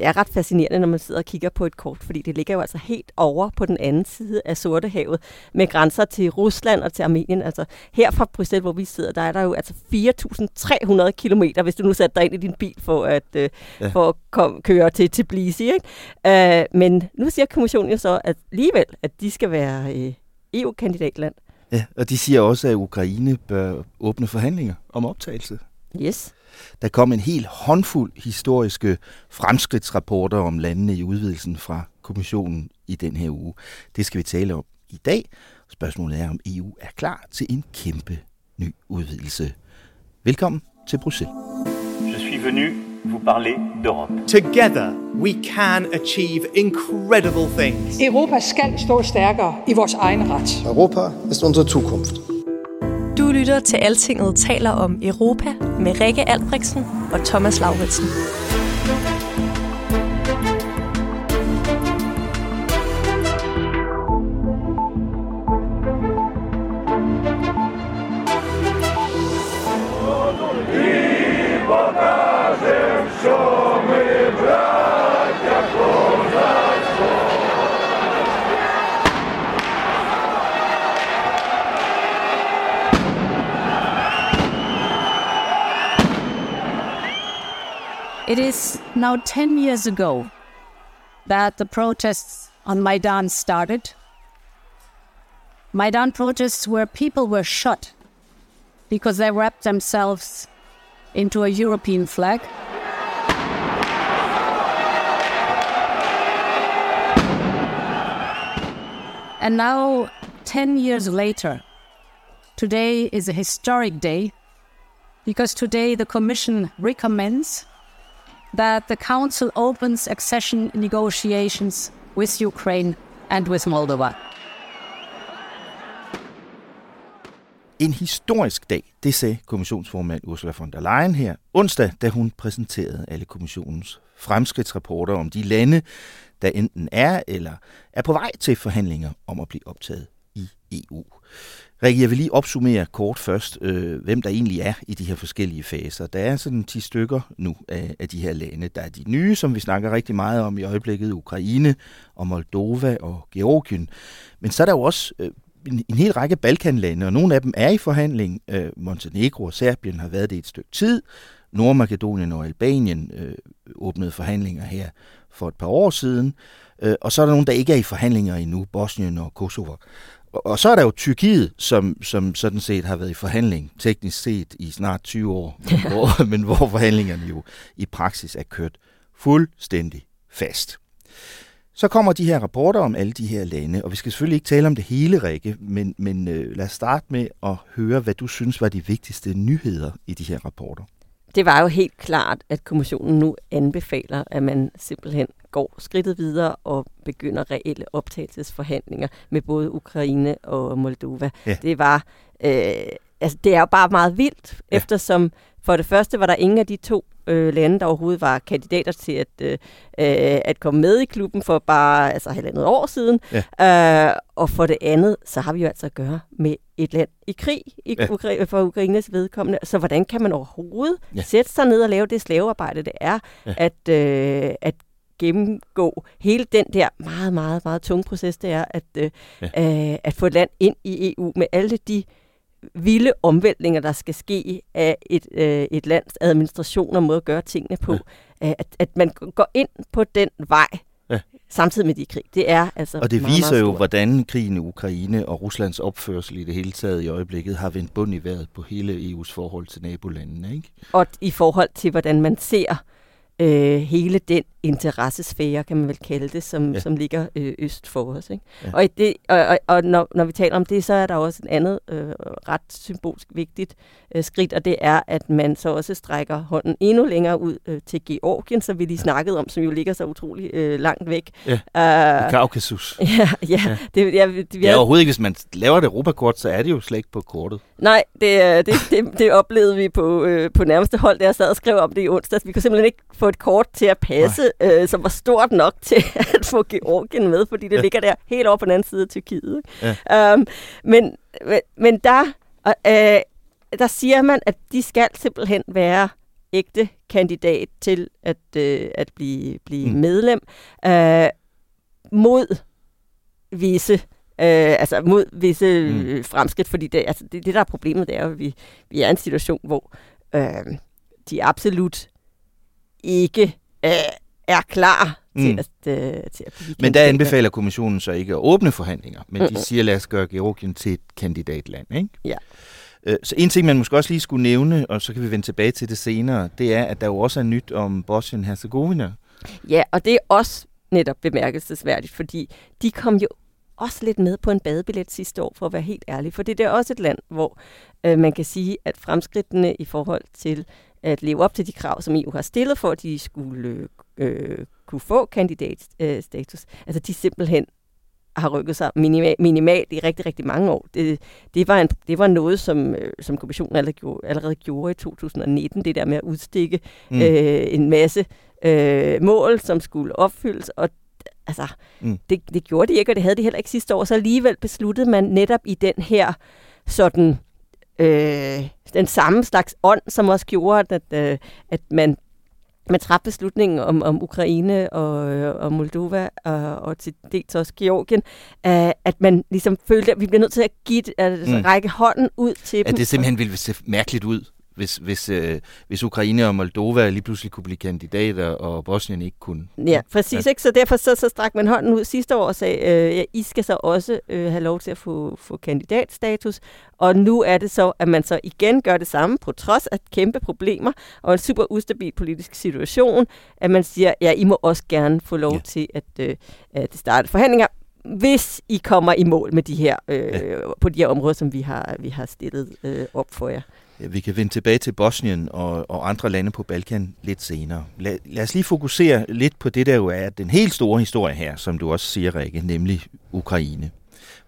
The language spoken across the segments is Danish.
det er ret fascinerende, når man sidder og kigger på et kort, fordi det ligger jo altså helt over på den anden side af Sortehavet, med grænser til Rusland og til Armenien. Altså her fra Bruxelles, hvor vi sidder, der er der jo altså 4.300 kilometer, hvis du nu sætter dig ind i din bil for at, øh, ja. for at kom, køre til Tbilisi. Ikke? Øh, men nu siger kommissionen jo så at alligevel, at de skal være øh, EU-kandidatland. Ja, og de siger også, at Ukraine bør åbne forhandlinger om optagelse. Yes. Der kom en helt håndfuld historiske fremskridtsrapporter om landene i udvidelsen fra kommissionen i den her uge. Det skal vi tale om i dag. Spørgsmålet er, om EU er klar til en kæmpe ny udvidelse. Velkommen til Bruxelles. Je suis venu vous parler d'Europe. Together we can achieve incredible things. Europa skal stå stærkere i vores egen ret. Europa ist unsere Zukunft. Du lytter til Altinget taler om Europa med Rikke Albrechtsen og Thomas Lauritsen. Now 10 years ago that the protests on Maidan started. Maidan protests where people were shot because they wrapped themselves into a European flag. And now, 10 years later, today is a historic day because today the Commission recommends that the Council opens accession negotiations with Ukraine and with Moldova. En historisk dag, det sagde kommissionsformand Ursula von der Leyen her onsdag, da hun præsenterede alle kommissionens fremskridtsrapporter om de lande, der enten er eller er på vej til forhandlinger om at blive optaget EU. Rikke, jeg vil lige opsummere kort først, øh, hvem der egentlig er i de her forskellige faser. Der er sådan 10 stykker nu af, af de her lande. Der er de nye, som vi snakker rigtig meget om i øjeblikket, Ukraine og Moldova og Georgien. Men så er der jo også øh, en, en hel række Balkanlande, og nogle af dem er i forhandling. Øh, Montenegro og Serbien har været det et stykke tid. Nordmakedonien og Albanien øh, åbnede forhandlinger her for et par år siden. Øh, og så er der nogle, der ikke er i forhandlinger endnu, Bosnien og Kosovo. Og så er der jo Tyrkiet, som, som sådan set har været i forhandling, teknisk set i snart 20 år, men hvor, men hvor forhandlingerne jo i praksis er kørt fuldstændig fast. Så kommer de her rapporter om alle de her lande, og vi skal selvfølgelig ikke tale om det hele, Rikke, men, men øh, lad os starte med at høre, hvad du synes var de vigtigste nyheder i de her rapporter. Det var jo helt klart, at kommissionen nu anbefaler, at man simpelthen går skridtet videre og begynder reelle optagelsesforhandlinger med både Ukraine og Moldova. Ja. Det var, øh, altså det er jo bare meget vildt, ja. eftersom for det første var der ingen af de to øh, lande, der overhovedet var kandidater til at, øh, at komme med i klubben for bare altså halvandet år siden. Ja. Øh, og for det andet, så har vi jo altså at gøre med et land i krig i ja. Ukra- for Ukraines vedkommende. Så hvordan kan man overhovedet ja. sætte sig ned og lave det slavearbejde, det er, ja. at, øh, at gennemgå hele den der meget, meget, meget tunge proces, det er at, øh, ja. øh, at få et land ind i EU med alle de vilde omvæltninger, der skal ske af et, øh, et lands administration og måde at gøre tingene på. Ja. At, at man går ind på den vej, ja. samtidig med de krig. Det er altså Og det meget, viser meget jo, hvordan krigen i Ukraine og Ruslands opførsel i det hele taget i øjeblikket har vendt bund i vejret på hele EU's forhold til nabolandene. Ikke? Og i forhold til, hvordan man ser øh, hele den interessesfære, kan man vel kalde det, som, ja. som ligger øh, øst for os. Ikke? Ja. Og, det, og, og, og når, når vi taler om det, så er der også et andet øh, ret symbolsk vigtigt øh, skridt, og det er, at man så også strækker hånden endnu længere ud øh, til Georgien, som vi lige snakkede om, som jo ligger så utrolig øh, langt væk. Ja, uh, Kaukasus. Ja, ja. ja. Det, ja, vi, vi ja, overhovedet ikke. Hvis man laver et Europakort, så er det jo slet ikke på kortet. Nej, det, det, det, det oplevede vi på, øh, på nærmeste hold, da jeg sad og skrev om det i onsdag. Vi kunne simpelthen ikke få et kort til at passe, øh, som var stort nok til at få Georgien med, fordi det ja. ligger der helt over på den anden side af Tyrkiet. Ja. Um, men, men der, øh, der siger man, at de skal simpelthen være ægte kandidat til at, øh, at blive, blive mm. medlem øh, mod visse øh, altså mod visse mm. fremskridt, fordi det, altså det, det, der er problemet, det er at vi, vi er i en situation, hvor øh, de absolut ikke øh, er klar mm. til, at, øh, til at blive Men der anbefaler kommissionen så ikke at åbne forhandlinger, men mm-hmm. de siger, lad os gøre Georgien til et kandidatland, ikke? Ja. Øh, så en ting, man måske også lige skulle nævne, og så kan vi vende tilbage til det senere, det er, at der jo også er nyt om Bosnien-Herzegovina. Ja, og det er også netop bemærkelsesværdigt, fordi de kom jo også lidt med på en badebillet sidste år, for at være helt ærlig. For det er også et land, hvor øh, man kan sige, at fremskridtene i forhold til at leve op til de krav, som EU har stillet for, at de skulle øh, kunne få kandidatstatus, øh, altså de simpelthen har rykket sig minimal, minimalt i rigtig, rigtig mange år. Det, det, var, en, det var noget, som, øh, som kommissionen allerede gjorde, allerede gjorde i 2019, det der med at udstikke mm. øh, en masse øh, mål, som skulle opfyldes, og altså, mm. det, det gjorde de ikke, og det havde de heller ikke sidste år, så alligevel besluttede man netop i den her sådan øh, den samme slags ånd, som også gjorde, at, øh, at man man træffede beslutningen om, om Ukraine og, og Moldova og, og til dels også Georgien, øh, at man ligesom følte, at vi bliver nødt til at give, altså, mm. række hånden ud til dem. At det simpelthen ville se mærkeligt ud, hvis, hvis, øh, hvis Ukraine og Moldova lige pludselig kunne blive kandidater, og Bosnien ikke kunne. Ja, præcis. Ja. Ikke? Så derfor så, så strak man hånden ud sidste år og sagde, øh, ja, I skal så også øh, have lov til at få, få kandidatstatus. Og nu er det så, at man så igen gør det samme, på trods af kæmpe problemer og en super ustabil politisk situation, at man siger, ja, I må også gerne få lov ja. til at, øh, at starte forhandlinger, hvis I kommer i mål med de her, øh, ja. på de her områder, som vi har, vi har stillet øh, op for jer. Vi kan vende tilbage til Bosnien og, og andre lande på Balkan lidt senere. Lad, lad os lige fokusere lidt på det, der jo er den helt store historie her, som du også siger, Rikke, nemlig Ukraine.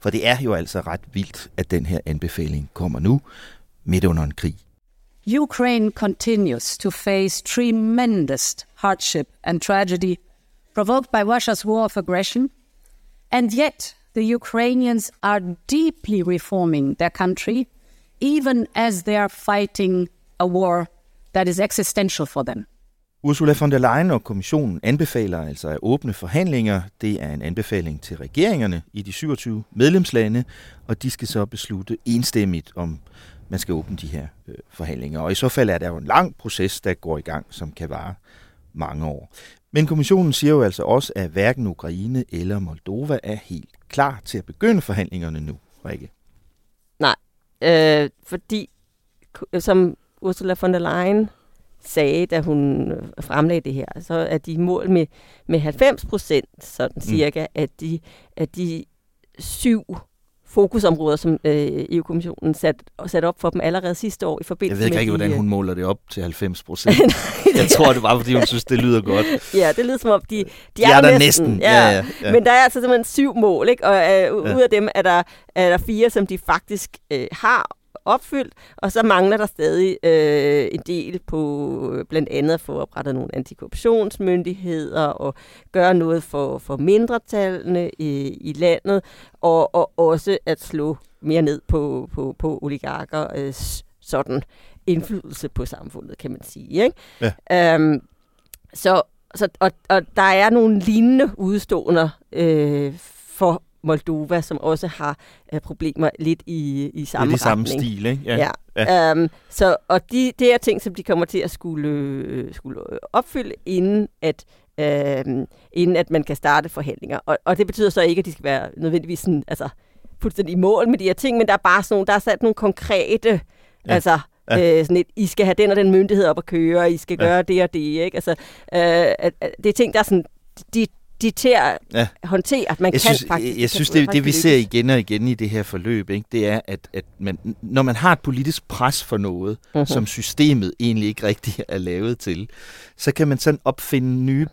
For det er jo altså ret vildt, at den her anbefaling kommer nu, midt under en krig. Ukraine continues to face tremendous hardship and tragedy provoked by Russia's war of aggression, and yet the Ukrainians are deeply reforming their country – even as they are fighting a war that is existential for them. Ursula von der Leyen og kommissionen anbefaler altså at åbne forhandlinger. Det er en anbefaling til regeringerne i de 27 medlemslande, og de skal så beslutte enstemmigt, om man skal åbne de her øh, forhandlinger. Og i så fald er der jo en lang proces, der går i gang, som kan vare mange år. Men kommissionen siger jo altså også, at hverken Ukraine eller Moldova er helt klar til at begynde forhandlingerne nu, Rikke. Øh, fordi, som Ursula von der Leyen sagde, da hun fremlagde det her, så er de mål med, med 90 procent, sådan mm. cirka, at de, at de syv fokusområder, som øh, EU-kommissionen satte sat op for dem allerede sidste år i forbindelse med... Jeg ved ikke, hvordan hun måler det op til 90 procent. jeg tror, det var, fordi hun synes, det lyder godt. Ja, det lyder som om, de, de, de er, er der næsten. næsten. Ja, ja, ja. Men der er altså simpelthen syv mål, ikke? og øh, ja. ud af dem er der, er der fire, som de faktisk øh, har opfyldt, og så mangler der stadig øh, en del på øh, blandt andet at få oprettet nogle antikorruptionsmyndigheder og gøre noget for, for mindretallene i, i landet, og, og også at slå mere ned på, på, på oligarker øh, sådan indflydelse på samfundet, kan man sige. Ikke? Ja. Øhm, så, så, og, og der er nogle lignende udstående øh, for Moldova, som også har uh, problemer lidt i, i samme Lidt i samme retning. stil, ikke? Ja. ja. Um, så, og de, det er ting, som de kommer til at skulle, øh, skulle opfylde, inden at, uh, inden at man kan starte forhandlinger. Og, og det betyder så ikke, at de skal være nødvendigvis sådan, altså, fuldstændig i mål med de her ting, men der er bare sådan nogle, der er sat nogle konkrete ja. altså, Ja. Øh, sådan et, I skal have den og den myndighed op at køre, I skal ja. gøre det og det. Ikke? Altså, øh, det er ting, der er sådan, de, de til at ja. håndtere, at man jeg kan synes, faktisk... Jeg synes, det, det vi ser igen og igen i det her forløb, ikke, det er, at, at man, når man har et politisk pres for noget, uh-huh. som systemet egentlig ikke rigtig er lavet til, så kan man sådan opfinde nye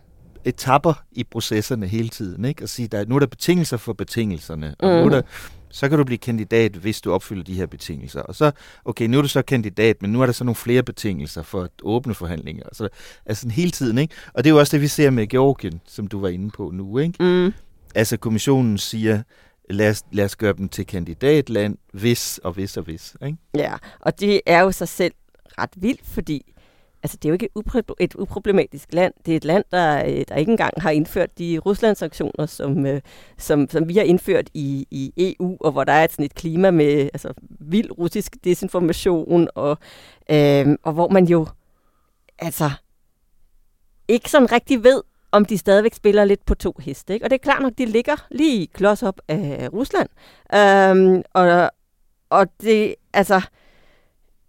etapper i processerne hele tiden, ikke? og sige, at nu er der betingelser for betingelserne, og uh-huh. nu er der så kan du blive kandidat, hvis du opfylder de her betingelser. Og så, okay, nu er du så kandidat, men nu er der så nogle flere betingelser for at åbne forhandlinger. Så, altså hele tiden, ikke? Og det er jo også det, vi ser med Georgien, som du var inde på nu, ikke? Mm. Altså kommissionen siger, lad os, lad os gøre dem til kandidatland, hvis og hvis og hvis, ikke? Ja, og det er jo sig selv ret vildt, fordi altså det er jo ikke et, upro- et uproblematisk land. Det er et land, der, øh, der ikke engang har indført de Ruslands-sanktioner, som, øh, som, som vi har indført i, i EU, og hvor der er et, sådan et klima med altså, vild russisk desinformation, og, øh, og hvor man jo altså ikke sådan rigtig ved, om de stadigvæk spiller lidt på to heste. Ikke? Og det er klart nok, de ligger lige klods op af Rusland. Øhm, og, og det altså,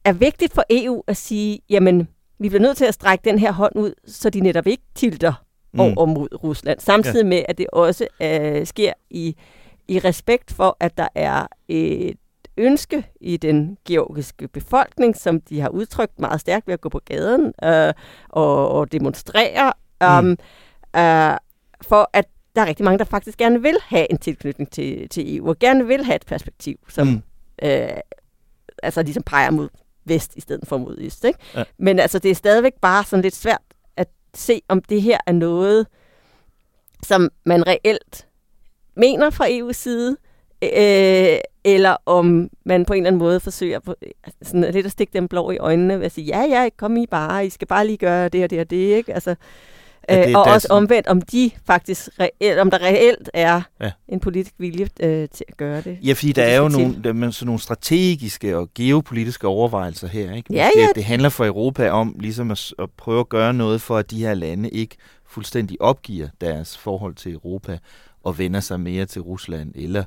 er vigtigt for EU at sige, jamen, vi bliver nødt til at strække den her hånd ud, så de netop ikke tilter mm. over mod Rusland. Samtidig ja. med, at det også øh, sker i, i respekt for, at der er et ønske i den georgiske befolkning, som de har udtrykt meget stærkt ved at gå på gaden øh, og, og demonstrere, um, mm. øh, for at der er rigtig mange, der faktisk gerne vil have en tilknytning til, til EU, og gerne vil have et perspektiv, som mm. øh, altså ligesom peger mod vest i stedet for mod øst. Ikke? Ja. Men altså, det er stadigvæk bare sådan lidt svært at se, om det her er noget, som man reelt mener fra EU's side, øh, eller om man på en eller anden måde forsøger på, sådan lidt at stikke dem blå i øjnene ved at sige, ja, ja, kom I bare, I skal bare lige gøre det og det og det, ikke? Altså, Ja, det, og også sådan... omvendt, om de faktisk reelt, om der reelt er ja. en politisk vilje øh, til at gøre det. Ja, fordi der er jo nogle, der er sådan nogle strategiske og geopolitiske overvejelser her. Ikke? Ja, ja. Det, det handler for Europa om ligesom at, at prøve at gøre noget for, at de her lande ikke fuldstændig opgiver deres forhold til Europa og vender sig mere til Rusland eller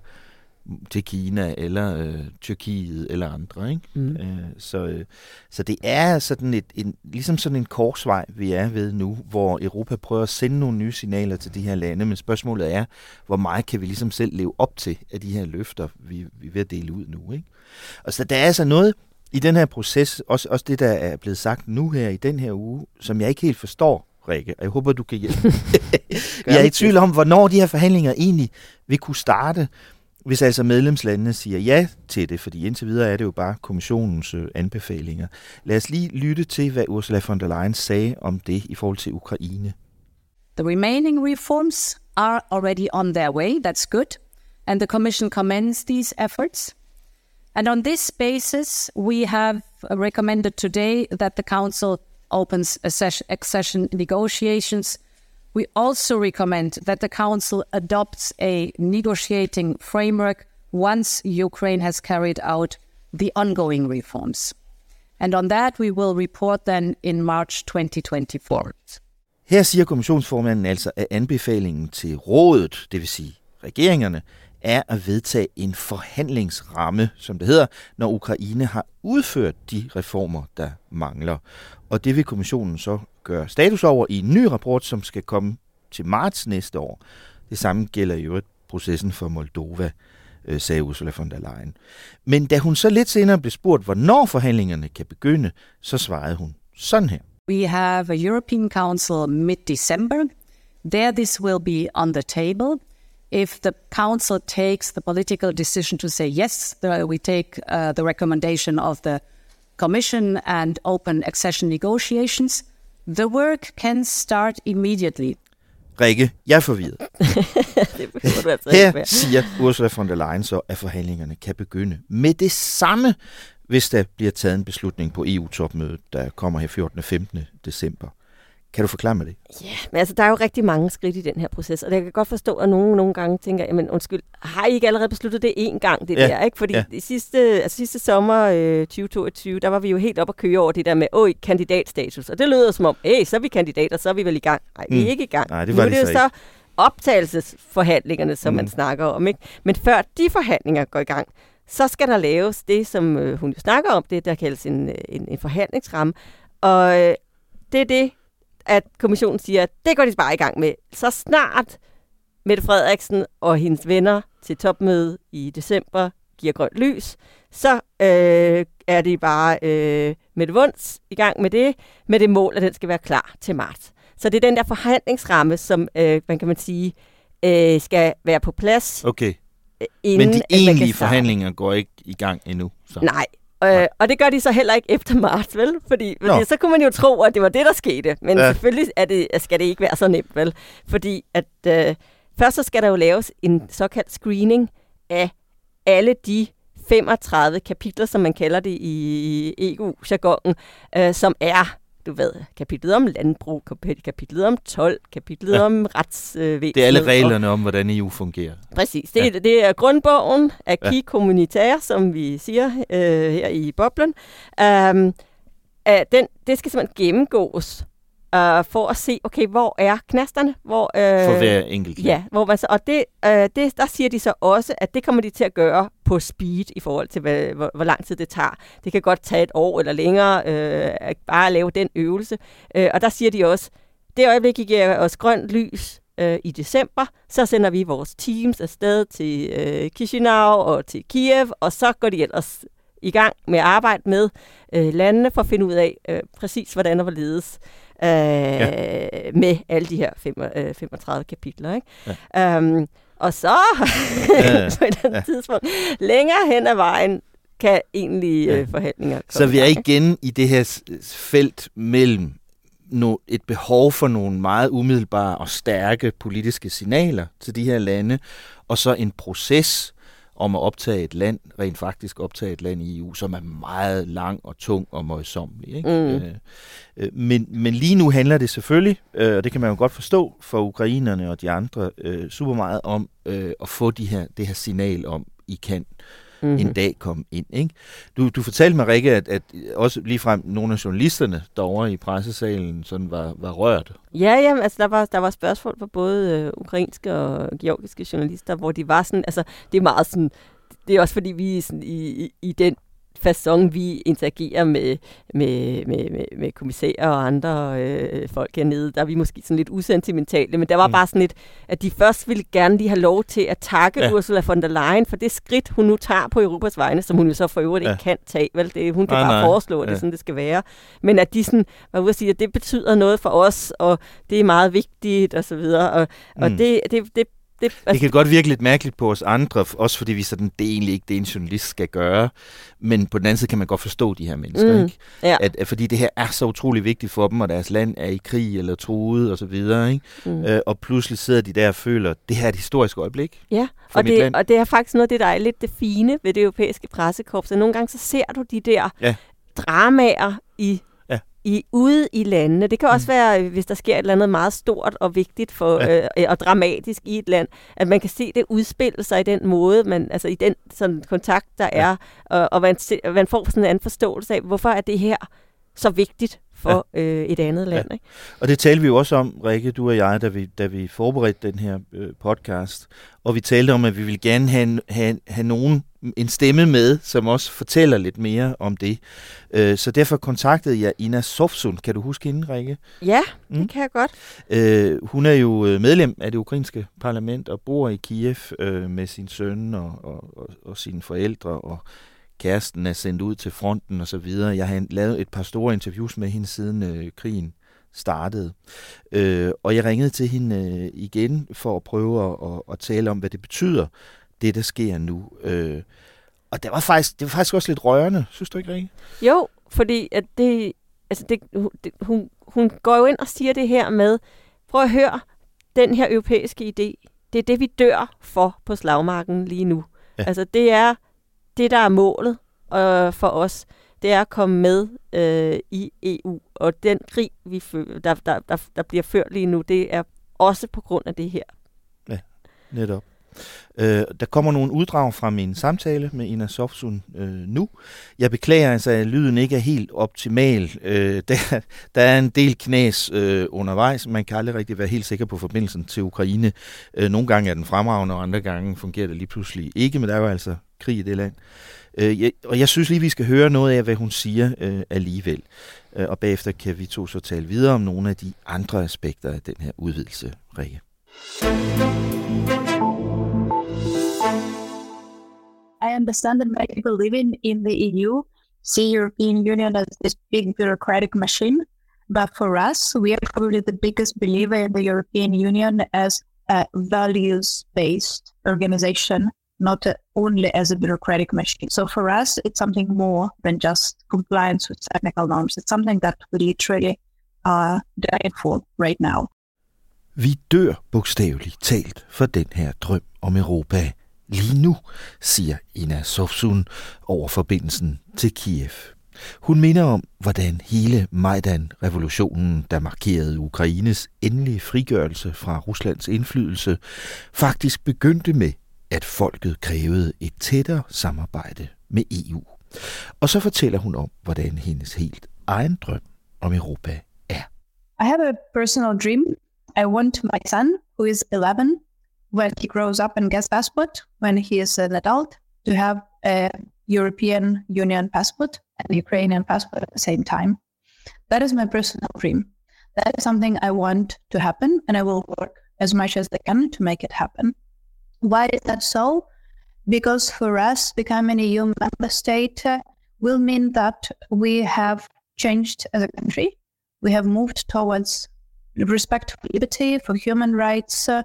til Kina eller øh, Tyrkiet eller andre. Ikke? Mm. Øh, så, øh, så det er sådan et, en, ligesom sådan en korsvej, vi er ved nu, hvor Europa prøver at sende nogle nye signaler til de her lande, men spørgsmålet er, hvor meget kan vi ligesom selv leve op til af de her løfter, vi, vi er ved at dele ud nu. Ikke? Og så der er altså noget i den her proces, også, også det, der er blevet sagt nu her i den her uge, som jeg ikke helt forstår, Rikke, og jeg håber, du kan hjælpe. jeg er i tvivl om, hvornår de her forhandlinger egentlig vil kunne starte. Hvis altså medlemslandene siger ja til det, fordi indtil videre er det jo bare kommissionens øh, anbefalinger. Lad os lige lytte til, hvad Ursula von der Leyen sagde om det i forhold til Ukraine. The remaining reforms are already on their way. That's good. And the Commission commends these efforts. And on this basis, we have recommended today that the Council opens accession negotiations We also recommend that the Council adopts a negotiating framework once Ukraine has carried out the ongoing reforms. And on that, we will report then in March 2024. Her siger kommissionsformanden altså, at anbefalingen til rådet, det vil sige regeringerne, er at vedtage en forhandlingsramme, som det hedder, når Ukraine har udført de reformer, der mangler. Og det vil kommissionen så gøre status over i en ny rapport, som skal komme til marts næste år. Det samme gælder i øvrigt processen for Moldova, øh, sagde Ursula von der Leyen. Men da hun så lidt senere blev spurgt, hvornår forhandlingerne kan begynde, så svarede hun sådan her. We have a European Council mid-December. There this will be on the table. If the Council takes the political decision to say yes, we take uh, the recommendation of the Commission and open accession negotiations, the work can start immediately. Rikke, jeg er forvirret. det du altså Her siger Ursula von der Leyen så, at forhandlingerne kan begynde med det samme, hvis der bliver taget en beslutning på EU-topmødet, der kommer her 14. og 15. december. Kan du forklare mig det? Ja, men altså, der er jo rigtig mange skridt i den her proces, og jeg kan godt forstå, at nogen nogle gange tænker, jamen undskyld, har I ikke allerede besluttet det én gang, det ja, der, ikke? Fordi ja. i sidste, altså, sidste sommer øh, 2022, der var vi jo helt op at køre over det der med, åh, kandidatstatus, og det lyder som om, hey, så er vi kandidater, så er vi vel i gang. Nej, vi er mm. ikke i gang. Nej, det var nu det, det så, så optagelsesforhandlingerne, som mm. man snakker om, ikke? Men før de forhandlinger går i gang, så skal der laves det, som øh, hun jo snakker om, det der kaldes en, øh, en, en forhandlingsramme. Og øh, det er det, at kommissionen siger, at det går de bare i gang med. Så snart Mette Frederiksen og hendes venner til topmøde i december giver grønt lys, så øh, er de bare øh, med det vunds i gang med det, med det mål, at den skal være klar til marts. Så det er den der forhandlingsramme, som, øh, man kan man sige, øh, skal være på plads. Okay. Øh, inden, Men de egentlige forhandlinger går ikke i gang endnu? Så. Nej, Øh, og det gør de så heller ikke efter marts, vel? Fordi, fordi så kunne man jo tro, at det var det, der skete. Men ja. selvfølgelig er det, skal det ikke være så nemt, vel? Fordi at øh, først så skal der jo laves en såkaldt screening af alle de 35 kapitler, som man kalder det i EU-jargonen, øh, som er du ved, kapitlet om landbrug, kapitlet om 12, kapitlet ja. om retsvæsen. det er alle reglerne og, om, hvordan EU fungerer. Præcis. Det, ja. det er grundbogen af ja. communautaire, som vi siger øh, her i boblen. Um, uh, den, det skal simpelthen gennemgås uh, for at se, okay, hvor er knasterne? Hvor, uh, for hver enkelt. Ja, hvor man så, og det, uh, det, der siger de så også, at det kommer de til at gøre på speed i forhold til, hvad, hvor, hvor lang tid det tager. Det kan godt tage et år eller længere, uh, at bare at lave den øvelse. Uh, og der siger de også, det øjeblik, I giver os grønt lys uh, i december, så sender vi vores teams afsted til uh, Chisinau og til Kiev, og så går de ellers i gang med at arbejde med uh, landene for at finde ud af uh, præcis, hvordan og hvorledes øh, ja. med alle de her fem, øh, 35 kapitler. Ikke? Ja. Um, og så ja, på et andet ja. tidspunkt, længere hen ad vejen, kan egentlig ja. øh, forhandlinger komme Så vi er igen i det her felt mellem no, et behov for nogle meget umiddelbare og stærke politiske signaler til de her lande, og så en proces, om at optage et land, rent faktisk optage et land i EU, som er meget lang og tung og møjsommelig. Ikke? Mm. Øh, øh, men, men lige nu handler det selvfølgelig, øh, og det kan man jo godt forstå for ukrainerne og de andre, øh, super meget om øh, at få de her, det her signal om, I kan mm-hmm. en dag komme ind. Ikke? Du, du fortalte mig, Rikke, at, at også ligefrem nogle af journalisterne derovre i pressesalen sådan var, var rørt. Ja, jamen, altså der var, der var spørgsmål fra både øh, ukrainske og georgiske journalister, hvor de var sådan, altså det er meget sådan, det er også fordi, vi sådan i, i, i den façon, vi interagerer med, med, med, med, med kommissærer og andre øh, folk hernede, der er vi måske sådan lidt usentimentale, men der var mm. bare sådan lidt, at de først ville gerne lige have lov til at takke ja. Ursula von der Leyen for det skridt, hun nu tager på Europas vegne, som hun jo så for øvrigt ja. ikke kan tage. Vel? Det, hun kan nej, bare nej. foreslå, at det ja. sådan, det skal være. Men at de sådan var ude at sige, at det betyder noget for os, og det er meget vigtigt, og så videre. Og, mm. og det, det, det det, altså... det kan godt virke lidt mærkeligt på os andre, også fordi vi sådan, det er egentlig ikke det, en journalist skal gøre. Men på den anden side kan man godt forstå de her mennesker. Mm. Ikke? Ja. At, at, fordi det her er så utrolig vigtigt for dem, og deres land er i krig eller truet og så videre. Ikke? Mm. Øh, og pludselig sidder de der og føler, at det her er et historisk øjeblik. Ja, og det, og det er faktisk noget af det, der er lidt det fine ved det europæiske pressekorps. Nogle gange så ser du de der ja. dramaer i i, ude i landene. Det kan også mm. være, hvis der sker et eller andet meget stort og vigtigt for, ja. øh, og dramatisk i et land, at man kan se det udspille sig i den måde, man, altså i den sådan, kontakt, der ja. er, og, og man, man får sådan en anden forståelse af, hvorfor er det her så vigtigt for ja. øh, et andet land. Ja. Ikke? Og det talte vi jo også om, Rikke, du og jeg, da vi, da vi forberedte den her øh, podcast. Og vi talte om, at vi vil gerne have, have, have nogen, en stemme med, som også fortæller lidt mere om det. Øh, så derfor kontaktede jeg Ina Sofsund. Kan du huske hende, Rikke? Ja, mm. det kan jeg godt. Øh, hun er jo øh, medlem af det ukrainske parlament og bor i Kiev øh, med sin søn og, og, og, og sine forældre og kæresten er sendt ud til fronten og så videre. Jeg har lavet et par store interviews med hende siden øh, krigen startede. Øh, og jeg ringede til hende øh, igen for at prøve at, at, at tale om, hvad det betyder, det der sker nu. Øh, og det var, faktisk, det var faktisk også lidt rørende, synes du ikke, Rikke? Jo, fordi at det, altså det, det, hun, hun går jo ind og siger det her med, prøv at høre, den her europæiske idé, det er det, vi dør for på slagmarken lige nu. Ja. Altså det er det, der er målet øh, for os, det er at komme med øh, i EU. Og den krig, vi fører, der, der, der, der bliver ført lige nu, det er også på grund af det her. Ja, netop. Øh, der kommer nogle uddrag fra min samtale med Ina Sofsun øh, nu. Jeg beklager altså, at lyden ikke er helt optimal. Øh, der, der er en del knæs øh, undervejs. Man kan aldrig rigtig være helt sikker på forbindelsen til Ukraine. Øh, nogle gange er den fremragende, og andre gange fungerer det lige pludselig ikke, men der er jo altså krig i det land. Øh, jeg, og jeg synes lige, vi skal høre noget af, hvad hun siger øh, alligevel. Øh, og bagefter kan vi to så tale videre om nogle af de andre aspekter af den her udvidelse, Rikke. I understand that many people living in the EU see European Union as this big bureaucratic machine. But for us, we are probably the biggest believer in the European Union as a values-based organization, not only as a bureaucratic machine. So for us, it's something more than just compliance with technical norms. It's something that we literally are dying for right now. Vi dør bogstaveligt talt for den her drøm om Europa lige nu, siger Ina Sofsun over forbindelsen til Kiev. Hun minder om, hvordan hele Majdan-revolutionen, der markerede Ukraines endelige frigørelse fra Ruslands indflydelse, faktisk begyndte med, at folket krævede et tættere samarbejde med EU. Og så fortæller hun om, hvordan hendes helt egen drøm om Europa er. I have a personal dream. I want my son, who is 11, when he grows up and gets passport, when he is an adult, to have a European Union passport and Ukrainian passport at the same time. That is my personal dream. That is something I want to happen, and I will work as much as I can to make it happen. Why is that so? Because for us, becoming a EU member state uh, will mean that we have changed as a country. We have moved towards respect for liberty, for human rights. Uh,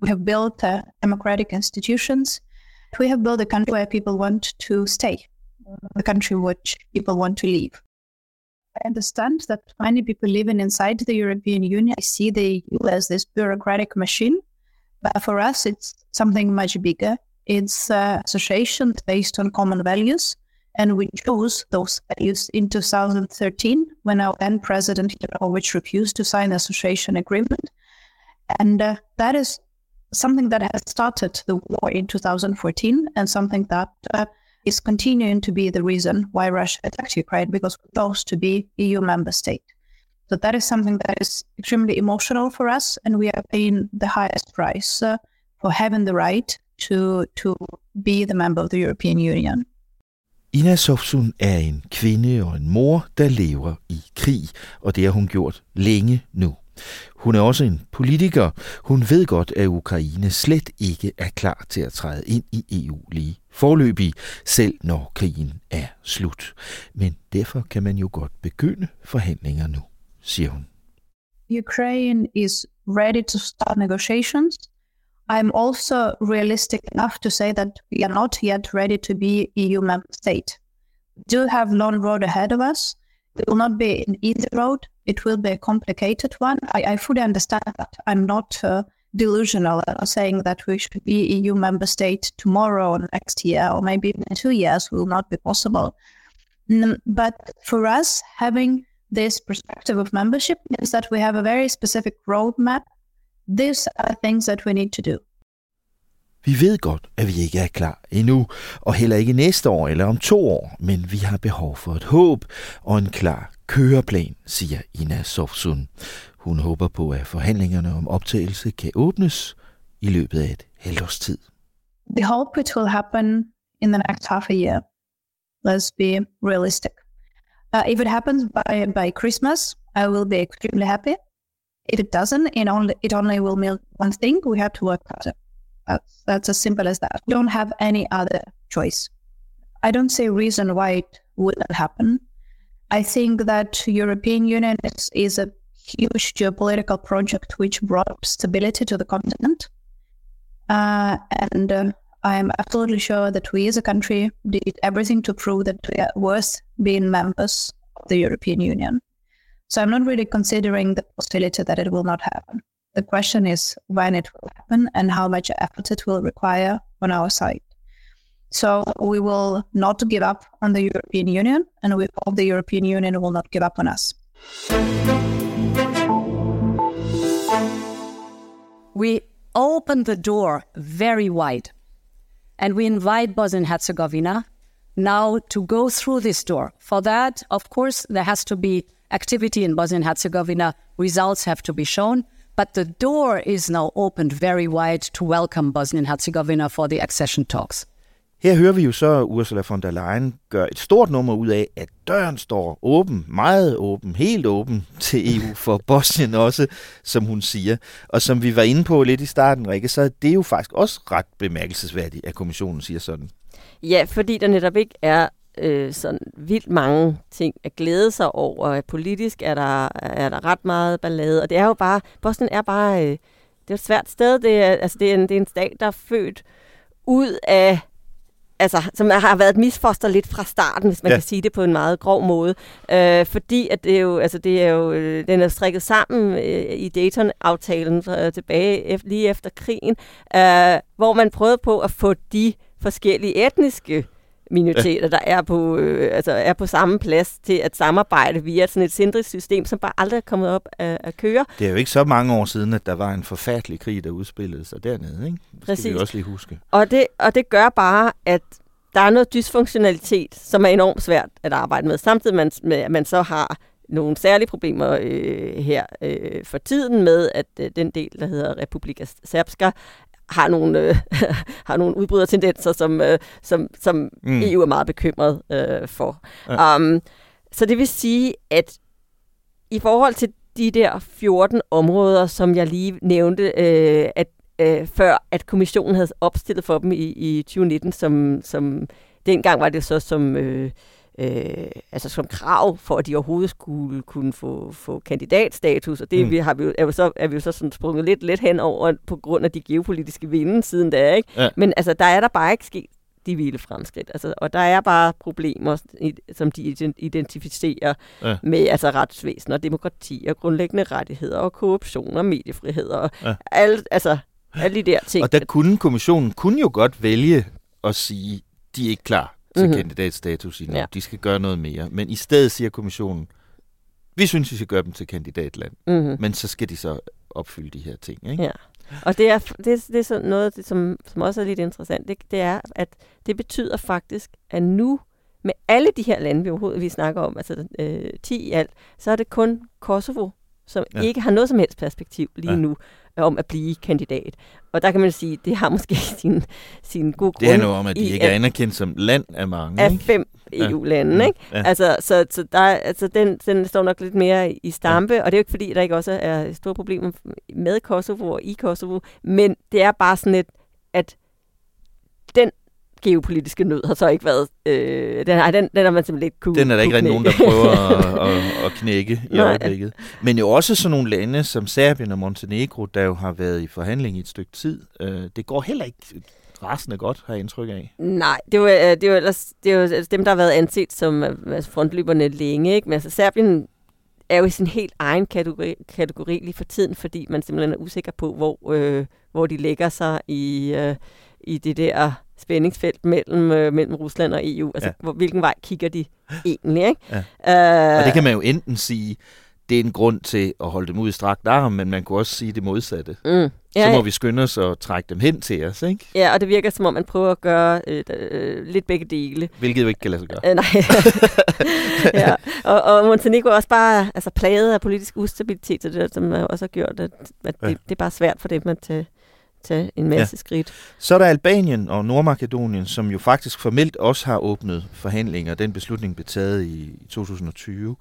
we have built uh, democratic institutions. We have built a country where people want to stay, a country which people want to leave. I understand that many people living inside the European Union see the EU as this bureaucratic machine, but for us, it's something much bigger. It's uh, associations based on common values, and we chose those values in 2013 when our then president Yanukovych refused to sign the association agreement, and uh, that is something that has started the war in 2014 and something that uh, is continuing to be the reason why Russia attacked Ukraine because we're supposed to be EU member state. So that is something that is extremely emotional for us, and we are paying the highest price uh, for having the right to to be the member of the European Union. Ina Sofsun er en kvinde og en mor, der lever i krig, og det har hun gjort længe nu. Hun er også en politiker. Hun ved godt, at Ukraine slet ikke er klar til at træde ind i EU lige forløbig, selv når krigen er slut. Men derfor kan man jo godt begynde forhandlinger nu, siger hun. Ukraine is ready to start negotiations. I'm also realistic enough to say that we are not yet ready to be EU member state. We do have long road ahead of us. It will not be an easy road. It will be a complicated one. I, I fully understand that. I'm not uh, delusional uh, saying that we should be EU member state tomorrow or next year or maybe in two years will not be possible. Mm, but for us, having this perspective of membership means that we have a very specific roadmap. These are things that we need to do. Vi ved godt, at vi ikke er klar endnu, og heller ikke næste år eller om to år, men vi har behov for et håb og en klar køreplan, siger Ina Sofsun. Hun håber på, at forhandlingerne om optagelse kan åbnes i løbet af et halvt års tid. The hope it will happen in the next half a year. Let's be realistic. Uh, if it happens by, by Christmas, I will be extremely happy. If it doesn't, it only, it only will mean one thing, we have to work harder. That's, that's as simple as that. We don't have any other choice. I don't see a reason why it wouldn't happen. I think that European Union is, is a huge geopolitical project which brought stability to the continent. Uh, and uh, I am absolutely sure that we as a country did everything to prove that we are worth being members of the European Union. So I'm not really considering the possibility that it will not happen. The question is when it will happen and how much effort it will require on our side. So we will not give up on the European Union, and we hope the European Union will not give up on us. We open the door very wide, and we invite Bosnia and Herzegovina now to go through this door. For that, of course, there has to be activity in Bosnia and Herzegovina, results have to be shown. But the door is now opened very wide to welcome Bosnia and Herzegovina for the accession talks. Her hører vi jo så Ursula von der Leyen gøre et stort nummer ud af, at døren står åben, meget åben, helt åben til EU for Bosnien også, som hun siger. Og som vi var inde på lidt i starten, Rikke, så er det jo faktisk også ret bemærkelsesværdigt, at kommissionen siger sådan. Ja, fordi der netop ikke er øh, sådan vildt mange ting at glæde sig over. Politisk er der, er der ret meget ballade, og det er jo bare, Bosnien er bare, øh, det er et svært sted. Det er, altså, det er, en, det er en stat, der er født ud af altså, som har været et misfoster lidt fra starten, hvis man ja. kan sige det på en meget grov måde. Øh, fordi at det er jo, altså det er jo, øh, den er strikket sammen øh, i Dayton-aftalen øh, tilbage efter, lige efter krigen, øh, hvor man prøvede på at få de forskellige etniske minoriteter, der er på, øh, altså er på samme plads til at samarbejde via sådan et centrisk system, som bare aldrig er kommet op at, at køre. Det er jo ikke så mange år siden, at der var en forfærdelig krig, der udspillede sig dernede. Ikke? Det Præcis. skal vi også lige huske. Og det, og det gør bare, at der er noget dysfunktionalitet, som er enormt svært at arbejde med, samtidig med, at man så har nogle særlige problemer øh, her øh, for tiden med, at øh, den del, der hedder Republika Srpska, har nogle, øh, har nogle udbrydertendenser, som, øh, som, som mm. EU er meget bekymret øh, for. Ja. Um, så det vil sige, at i forhold til de der 14 områder, som jeg lige nævnte, øh, at øh, før at kommissionen havde opstillet for dem i, i 2019, som, som dengang var det så som øh, øh, altså som krav for, at de overhovedet skulle kunne få, få kandidatstatus, og det mm. vi har vi jo, er, vi så, er vi jo så sådan sprunget lidt, lidt hen over på grund af de geopolitiske vinde siden da, ikke? Ja. Men altså, der er der bare ikke sket de vilde fremskridt. Altså, og der er bare problemer, som de identificerer ja. med altså retsvæsen og demokrati og grundlæggende rettigheder og korruption og mediefrihed og ja. alt, altså, alle de der ting. Og der kunne kommissionen kunne jo godt vælge at sige, de er ikke klar til mm-hmm. kandidatstatus endnu. Ja. De skal gøre noget mere. Men i stedet siger kommissionen, vi synes, vi skal gøre dem til kandidatland. Mm-hmm. Men så skal de så opfylde de her ting. Ikke? Ja. Og det er, det, det er sådan noget, det, som, som også er lidt interessant, det, det er, at det betyder faktisk, at nu med alle de her lande, vi overhovedet vi snakker om, altså øh, 10 i alt, så er det kun Kosovo, som ja. ikke har noget som helst perspektiv lige ja. nu om at blive kandidat. Og der kan man sige, det har måske sin, sin gode grund Det handler om, at de ikke er anerkendt som land af mange. Af ikke? fem EU-lande, ja. ikke? Ja. Altså, så, så der, altså, den, den står nok lidt mere i stampe, ja. og det er jo ikke fordi, der ikke også er store problemer med Kosovo og i Kosovo, men det er bare sådan et, at den geopolitiske nød har så ikke været... Øh, den, ej, den, den har man simpelthen ikke kunne Den er der ikke rigtig nogen, der prøver at, at, at knække i Nej. øjeblikket. Men jo også sådan nogle lande som Serbien og Montenegro, der jo har været i forhandling i et stykke tid. Øh, det går heller ikke rasende godt, har jeg indtryk af. Nej, det er jo, øh, det jo, ellers, det er jo altså dem, der har været anset som øh, altså frontløberne længe. Ikke? Men altså, Serbien er jo i sin helt egen kategori, kategori lige for tiden, fordi man simpelthen er usikker på, hvor, øh, hvor de lægger sig i, øh, i det der spændingsfelt mellem, øh, mellem Rusland og EU. Altså, ja. hvor, hvilken vej kigger de egentlig? Ikke? Ja. Uh, og det kan man jo enten sige, det er en grund til at holde dem ud i strakt arm, men man kunne også sige det modsatte. Mm. Ja, så må ja. vi skynde os og trække dem hen til os, ikke? Ja, og det virker som om, man prøver at gøre øh, øh, lidt begge dele. Hvilket jo ikke kan lade sig gøre. Øh, nej. ja. og, og Montenegro er også bare altså, plaget af politisk ustabilitet, så det, som også har gjort, at, at ja. det, det er bare svært for dem at tage tage en masse ja. skridt. Så er der Albanien og Nordmakedonien, som jo faktisk formelt også har åbnet forhandlinger. Den beslutning blev taget i 2020.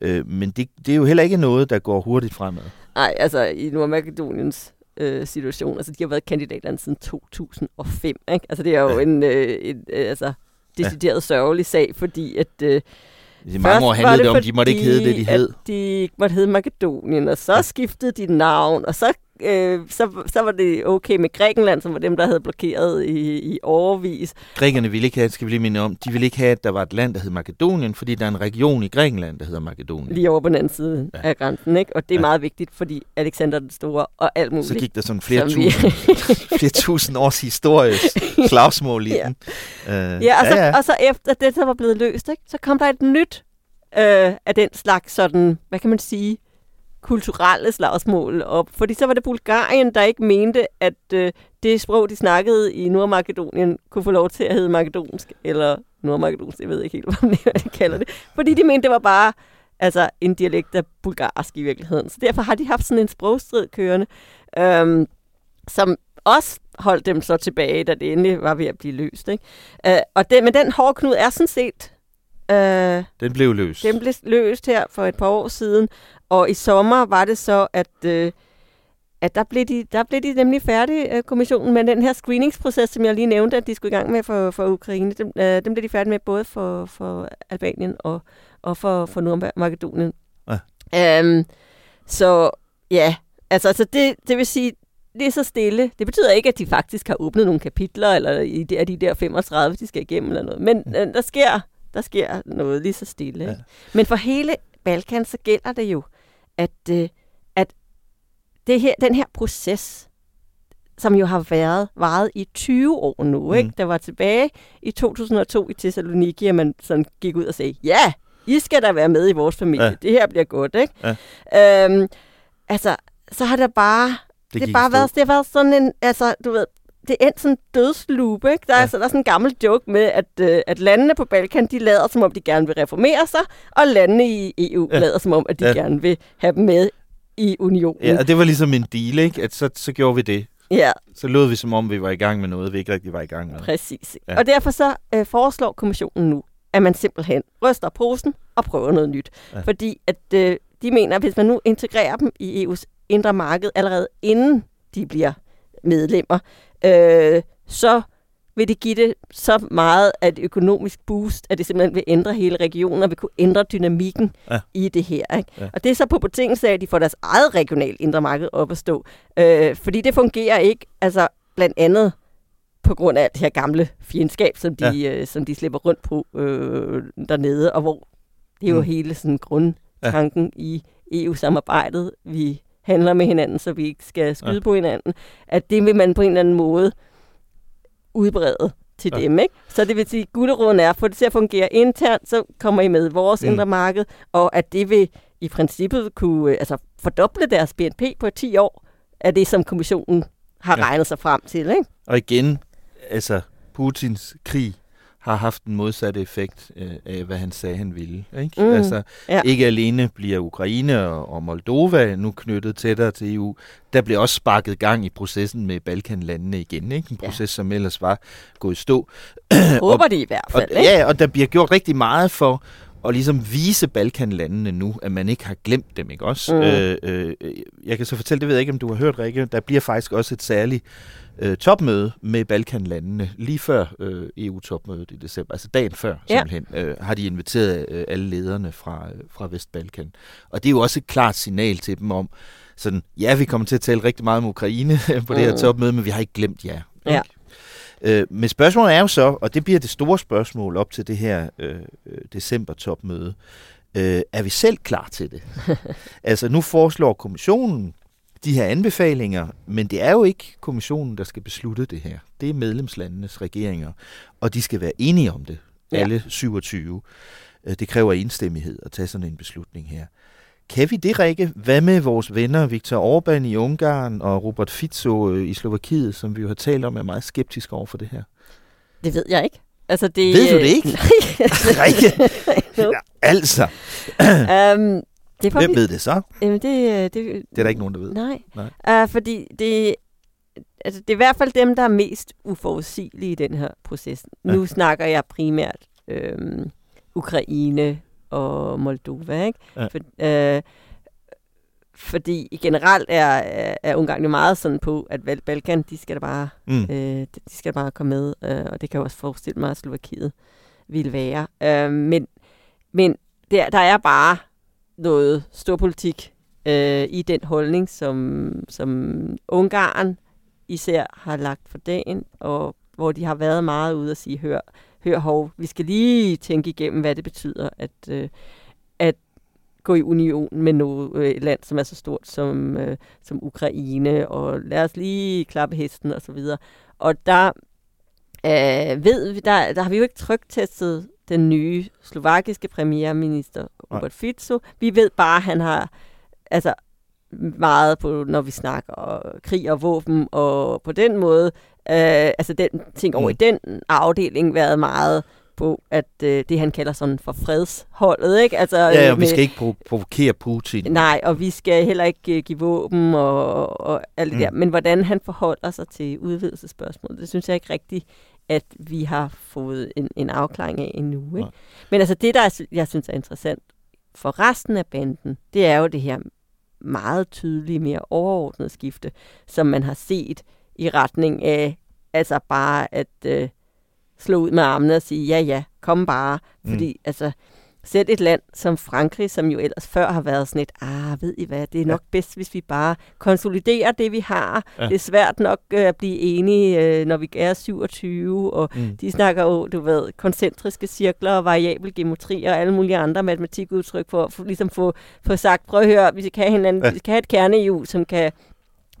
Øh, men det, det er jo heller ikke noget, der går hurtigt fremad. Nej, altså i Nordmakedoniens øh, situation, altså de har været kandidatland siden 2005. Ikke? Altså det er jo ja. en, øh, en øh, altså, decideret ja. sørgelig sag, fordi at... Øh, i mange år handlede det, det om, de måtte ikke hedde det, de hed. de ikke måtte hedde Makedonien, og så ja. skiftede de navn, og så øh, så, så var det okay med Grækenland, som var dem, der havde blokeret i, i overvis. Grækerne ville ikke have, skal vi lige minde om, de ville ikke have, at der var et land, der hed Makedonien, fordi der er en region i Grækenland, der hedder Makedonien. Lige over på den anden side ja. af grænsen, ikke? Og det er ja. meget vigtigt, fordi Alexander den Store og alt muligt. Så gik der sådan flere, tusind, flere tusind års historie slagsmål i ja. den. Uh, ja, og så, ja, ja. og så efter det så var blevet løst, ikke? så kom der et nyt øh, af den slags sådan, hvad kan man sige, kulturelle slagsmål op. Fordi så var det Bulgarien, der ikke mente, at øh, det sprog, de snakkede i Nordmakedonien, kunne få lov til at hedde makedonsk, eller nordmakedonsk, jeg ved ikke helt, hvad de kalder det. Fordi de mente, det var bare altså, en dialekt af bulgarsk i virkeligheden. Så derfor har de haft sådan en sprogstrid kørende, øhm, som også holdt dem så tilbage, da det endelig var ved at blive løst. Ikke? Uh, og den, men den hårde knud er sådan set... Uh, den blev løst. Den blev løst her for et par år siden, og i sommer var det så, at... Uh, at der blev, de, der blev de nemlig færdige, øh, kommissionen, med den her screeningsproces, som jeg lige nævnte, at de skulle i gang med for, for Ukraine. Dem, øh, dem blev de færdige med både for, for Albanien og, og for, for Nordmakedonien. Ja. Øhm, så ja, altså, altså det, det vil sige, det er så stille. Det betyder ikke, at de faktisk har åbnet nogle kapitler, eller i de, de der 35, de skal igennem eller noget. Men øh, der, sker, der sker noget lige så stille. Ja. Ikke? Men for hele Balkan, så gælder det jo, at, øh, at det her, den her proces, som jo har været varet i 20 år nu, mm. ikke? Der var tilbage i 2002 i Thessaloniki, at man sådan gik ud og sagde, ja, I skal da være med i vores familie. Ja. Det her bliver godt, ikke? Ja. Øhm, altså, så har der bare... Det, det bare været, det har været sådan en... Altså, du ved, det er sådan en dødsloop, ikke? Der er, ja. altså, der er sådan en gammel joke med, at, øh, at landene på Balkan, de lader som om, de gerne vil reformere sig, og landene i EU ja. lader som om, at de ja. gerne vil have dem med i unionen. Ja, og det var ligesom en deal, ikke? At så, så gjorde vi det. Ja. Så lød vi som om, vi var i gang med noget, vi ikke rigtig var i gang med. Præcis. Ja. Og derfor så øh, foreslår kommissionen nu, at man simpelthen ryster posen og prøver noget nyt. Ja. Fordi at øh, de mener, at hvis man nu integrerer dem i EU's indre marked allerede inden de bliver medlemmer, øh, så vil det give det så meget af et økonomisk boost, at det simpelthen vil ændre hele regionen og vil kunne ændre dynamikken ja. i det her. Ikke? Ja. Og det er så på betingelse af, at de får deres eget regional indre marked op at stå. Øh, fordi det fungerer ikke, altså blandt andet på grund af det her gamle fjendskab, som de, ja. øh, som de slipper rundt på øh, dernede, og hvor det er jo mm. hele sådan grundtanken ja. i EU-samarbejdet. Vi handler med hinanden, så vi ikke skal skyde ja. på hinanden. At det vil man på en eller anden måde udbrede til ja. dem. Ikke? Så det vil sige, at gulderåden er få det til at fungere internt, så kommer I med vores mm. indre marked, og at det vil i princippet kunne øh, altså, fordoble deres BNP på 10 år, af det, som kommissionen har ja. regnet sig frem til. Ikke? Og igen, altså Putins krig har haft den modsatte effekt øh, af, hvad han sagde, han ville. Ikke? Mm, altså, ja. ikke alene bliver Ukraine og, og Moldova nu knyttet tættere til EU, der bliver også sparket gang i processen med Balkanlandene igen. Ikke? En proces, ja. som ellers var gået i stå. Håber de i hvert fald. Og, ikke? Ja, og der bliver gjort rigtig meget for at ligesom vise Balkanlandene nu, at man ikke har glemt dem, ikke også? Mm. Øh, øh, jeg kan så fortælle, det ved jeg ikke, om du har hørt, Rikke, der bliver faktisk også et særligt øh, topmøde med Balkanlandene lige før øh, EU-topmødet i december, altså dagen før simpelthen, ja. øh, har de inviteret øh, alle lederne fra, øh, fra Vestbalkan. Og det er jo også et klart signal til dem om, sådan, ja, vi kommer til at tale rigtig meget om Ukraine på mm. det her mm. topmøde, men vi har ikke glemt jer. Ja. Øh, men spørgsmålet er jo så, og det bliver det store spørgsmål op til det her øh, øh december-topmøde, øh, er vi selv klar til det? altså nu foreslår kommissionen de her anbefalinger, men det er jo ikke kommissionen, der skal beslutte det her. Det er medlemslandenes regeringer, og de skal være enige om det, ja. alle 27. Øh, det kræver enstemmighed at tage sådan en beslutning her. Kan vi det, Rikke? Hvad med vores venner Viktor Orbán i Ungarn og Robert Fico øh, i Slovakiet, som vi jo har talt om, er meget skeptiske over for det her? Det ved jeg ikke. Altså, det, ved du det ikke? Nej. Rikke? ja, altså. um, det Hvem vi... ved det så? Jamen, det, øh, det, det er der ikke nogen, der ved. Nej, nej. Uh, fordi det, altså, det er i hvert fald dem, der er mest uforudsigelige i den her proces. Ja. Nu snakker jeg primært øhm, Ukraine og Moldova, ikke? Ja. For, øh, fordi generelt er, er Ungarn jo meget sådan på, at Balkan, de skal da bare, mm. øh, de skal da bare komme med, øh, og det kan jeg også forestille mig, at Slovakiet vil være. Øh, men men der, der er bare noget storpolitik øh, i den holdning, som, som Ungarn især har lagt for dagen, og hvor de har været meget ude at sige, hør, hør hov, vi skal lige tænke igennem, hvad det betyder, at, øh, at gå i union med noget, øh, et land, som er så stort som, øh, som Ukraine, og lad os lige klappe hesten og så videre. Og der øh, ved vi, der, der har vi jo ikke trygtestet den nye slovakiske premierminister Robert Fico. Vi ved bare, at han har altså, meget på, når vi snakker krig og våben, og på den måde, øh, altså den ting over mm. i den afdeling, været meget på, at øh, det han kalder sådan for fredsholdet, ikke? Altså, ja, og med, vi skal ikke provo- provokere Putin. Nej, og vi skal heller ikke uh, give våben og, og alt det mm. der. Men hvordan han forholder sig til udvidelsespørgsmålet, det synes jeg ikke rigtigt, at vi har fået en, en afklaring af endnu. Ikke? Men altså det, der jeg synes er interessant for resten af banden, det er jo det her meget tydelige, mere overordnede skifte, som man har set i retning af altså bare at øh, slå ud med armene og sige, ja ja, kom bare. Fordi mm. altså, selv et land som Frankrig, som jo ellers før har været sådan et, ah, ved I hvad, det er nok ja. bedst, hvis vi bare konsoliderer det, vi har. Ja. Det er svært nok uh, at blive enige, uh, når vi er 27, og mm. de snakker jo, du ved, koncentriske cirkler og variabel geometri og alle mulige andre matematikudtryk for at ligesom få, få sagt, prøv at høre, vi skal have, hinanden, ja. vi skal have et kerne som kan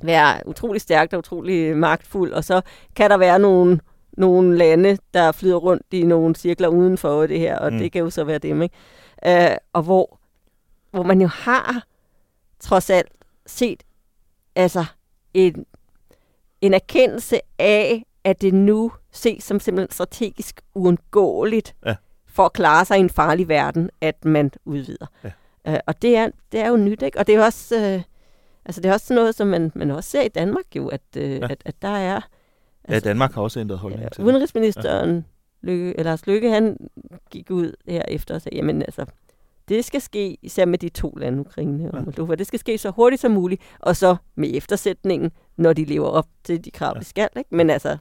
være utrolig stærkt og utrolig magtfuld, og så kan der være nogle nogle lande, der flyder rundt i nogle cirkler udenfor det her, og mm. det kan jo så være dem, ikke? Uh, og hvor, hvor man jo har trods alt set altså en, en erkendelse af, at det nu ses som simpelthen strategisk uundgåeligt ja. for at klare sig i en farlig verden, at man udvider. Ja. Uh, og det er, det er jo nyt, ikke? Og det er også, uh, altså det er også noget, som man, man også ser i Danmark jo, at, uh, ja. at, at der er Altså, ja, Danmark har også ændret holdning ja, til Udenrigsministeren, ja. Lykke, Lars Lykke, han gik ud her efter og sagde, jamen altså, det skal ske, især med de to lande, Ukraine og Moldova, det skal ske så hurtigt som muligt, og så med eftersætningen, når de lever op til de krav, ja. de skal. Ikke? Men altså,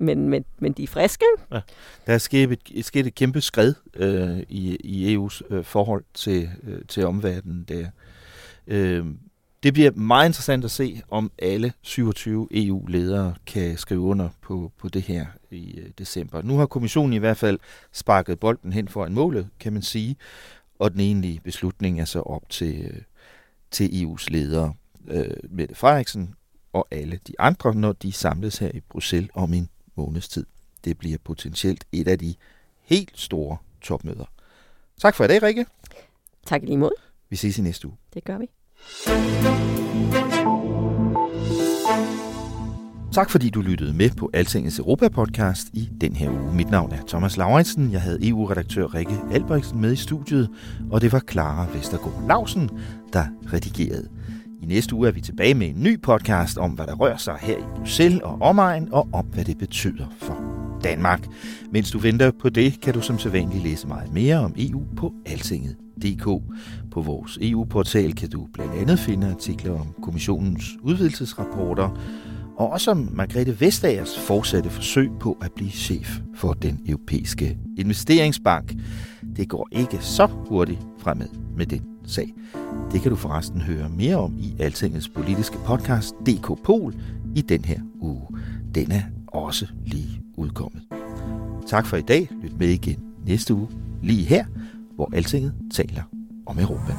men, men, men de er friske. Ja. Der er sket et, sket et kæmpe skred øh, i, i EU's øh, forhold til, øh, til omverdenen der. Øh, det bliver meget interessant at se, om alle 27 EU-ledere kan skrive under på, på det her i øh, december. Nu har kommissionen i hvert fald sparket bolden hen for en målet, kan man sige, og den egentlige beslutning er så op til, øh, til EU's ledere, øh, Mette Frederiksen og alle de andre, når de samles her i Bruxelles om en måneds tid. Det bliver potentielt et af de helt store topmøder. Tak for i dag, Rikke. Tak lige mod. Vi ses i næste uge. Det gør vi. Tak fordi du lyttede med på Altingets Europa-podcast i den her uge. Mit navn er Thomas Lauritsen. Jeg havde EU-redaktør Rikke Albrechtsen med i studiet, og det var Clara Vestergaard Lausen, der redigerede. I næste uge er vi tilbage med en ny podcast om, hvad der rører sig her i Bruxelles og omegn, og om, hvad det betyder for Danmark. Mens du venter på det, kan du som sædvanligt læse meget mere om EU på altinget.dk dk. På vores EU-portal kan du blandt andet finde artikler om kommissionens udvidelsesrapporter, og også om Margrethe Vestagers fortsatte forsøg på at blive chef for den europæiske investeringsbank. Det går ikke så hurtigt fremad med den sag. Det kan du forresten høre mere om i Altingets politiske podcast DK Pol i den her uge. Den er også lige udkommet. Tak for i dag. Lyt med igen næste uge, lige her, hvor Altinget taler om Europa.